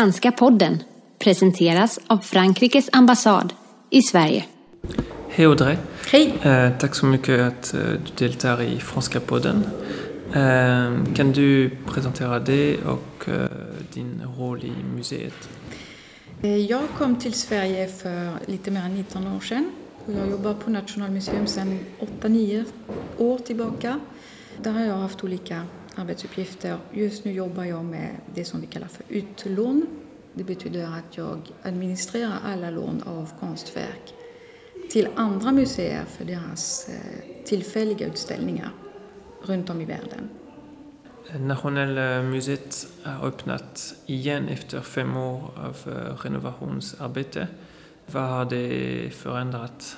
Franska podden presenteras av Frankrikes ambassad i Sverige. Hej Audrey. Hej. Eh, tack så mycket att eh, du deltar i Franska podden. Eh, kan du presentera dig och eh, din roll i museet? Eh, Jag kom till Sverige för lite mer än 19 år sedan. Och jag jobbar på Nationalmuseum sedan 8-9 år tillbaka. Där har jag haft olika arbetsuppgifter. Just nu jobbar jag med det som vi kallar för utlån. Det betyder att jag administrerar alla lån av konstverk till andra museer för deras eh, tillfälliga utställningar runt om i världen. Nationalmuseet har öppnat igen efter fem år av eh, renovationsarbete. Vad har det förändrat?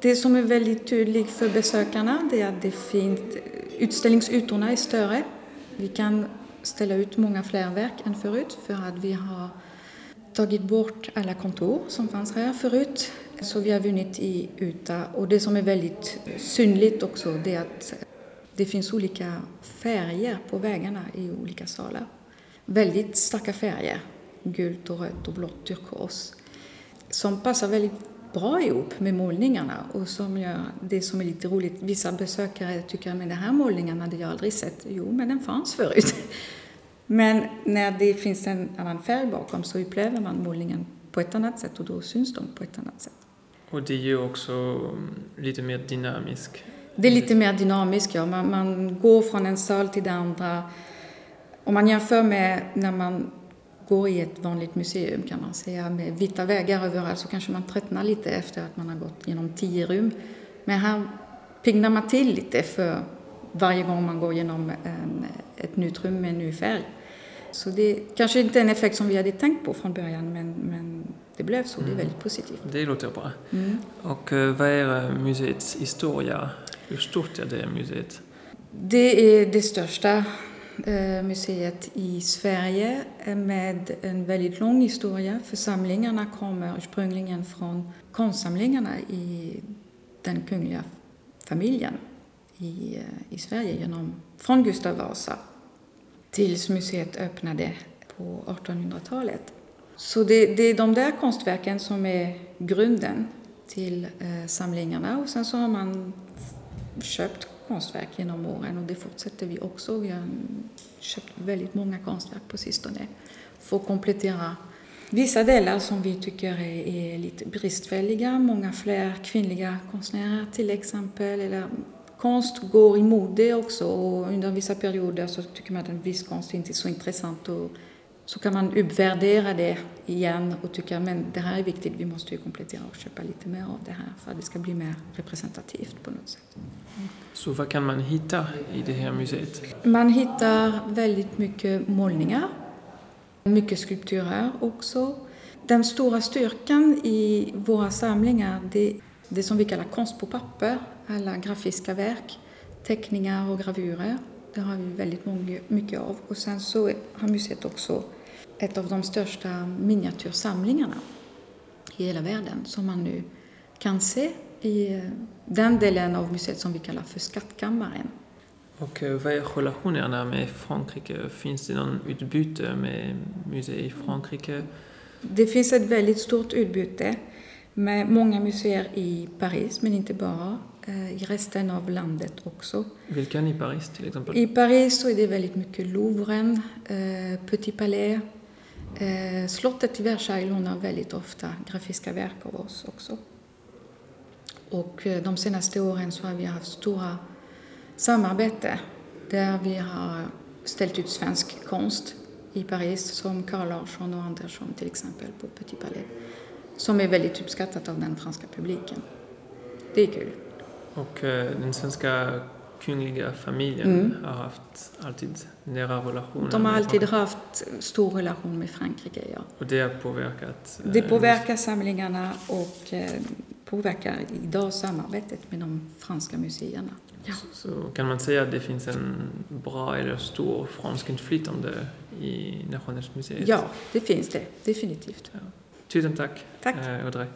Det som är väldigt tydligt för besökarna är att det finns, utställningsytorna är större. Vi kan ställa ut många fler verk än förut för att vi har tagit bort alla kontor som fanns här förut. Så vi har vunnit i yta och det som är väldigt synligt också det är att det finns olika färger på väggarna i olika salar. Väldigt starka färger, gult och rött och blått turkos, som passar väldigt bra ihop med målningarna och som gör det som är lite roligt. Vissa besökare tycker att den här målningen hade jag aldrig sett. Jo, men den fanns förut. Men när det finns en annan färg bakom så upplever man målningen på ett annat sätt och då syns de på ett annat sätt. Och det är ju också mm, lite mer dynamisk. Det är lite mer dynamiskt, ja. Man, man går från en sal till den andra. Om man jämför med när man går i ett vanligt museum kan man säga med vita väggar överallt så kanske man tröttnar lite efter att man har gått genom tio rum. Men här piggnar man till lite för varje gång man går genom en, ett nytt rum med en ny färg. Så det kanske inte är en effekt som vi hade tänkt på från början men, men det blev så. Det är väldigt positivt. Det låter bra. Mm. Och eh, vad är eh, museets historia? Hur stort är det museet? Det är det största Eh, museet i Sverige med en väldigt lång historia. För samlingarna kommer ursprungligen från konstsamlingarna i den kungliga familjen i, eh, i Sverige genom, från Gustav Vasa tills museet öppnade på 1800-talet. Så det, det är de där konstverken som är grunden till eh, samlingarna och sen så har man köpt konstverk genom åren och det fortsätter vi också. Vi har köpt väldigt många konstverk på sistone för att komplettera vissa delar som vi tycker är, är lite bristfälliga. Många fler kvinnliga konstnärer till exempel. Eller konst går i mode också och under vissa perioder så tycker man att en viss konst inte är så intressant att så kan man uppvärdera det igen och tycka men det här är viktigt, vi måste ju komplettera och köpa lite mer av det här för att det ska bli mer representativt på något sätt. Så vad kan man hitta i det här museet? Man hittar väldigt mycket målningar, mycket skulpturer också. Den stora styrkan i våra samlingar det är det som vi kallar konst på papper, alla grafiska verk, teckningar och gravurer. Det har vi väldigt mycket av. Och sen så har museet också ett av de största miniatyrsamlingarna i hela världen som man nu kan se i den delen av museet som vi kallar för skattkammaren. Och eh, vad är relationerna med Frankrike? Finns det någon utbyte med museer i Frankrike? Det finns ett väldigt stort utbyte med många museer i Paris, men inte bara. Eh, I resten av landet också. Vilken i Paris till exempel? I Paris så är det väldigt mycket Louvren, eh, Petit Palais. Eh, slottet i Versailles lånar väldigt ofta grafiska verk av oss också. Och de senaste åren så har vi haft stora samarbete där vi har ställt ut svensk konst i Paris som Carl Larsson och Andersson till exempel på Petit Palais. Som är väldigt uppskattat av den franska publiken. Det är kul. Och eh, den svenska kungliga familjen Mm. har haft alltid nära relationer De har alltid haft stor relation med Frankrike, ja. Och det har påverkat? eh, Det påverkar samlingarna och eh, påverkar idag samarbetet med de franska museerna. Ja. Så kan man säga att det finns en bra eller stor fransk inflytande i Nationalmuseet? ja, det finns det. Definitivt. Tusen tack, Tack. eh, Audrey.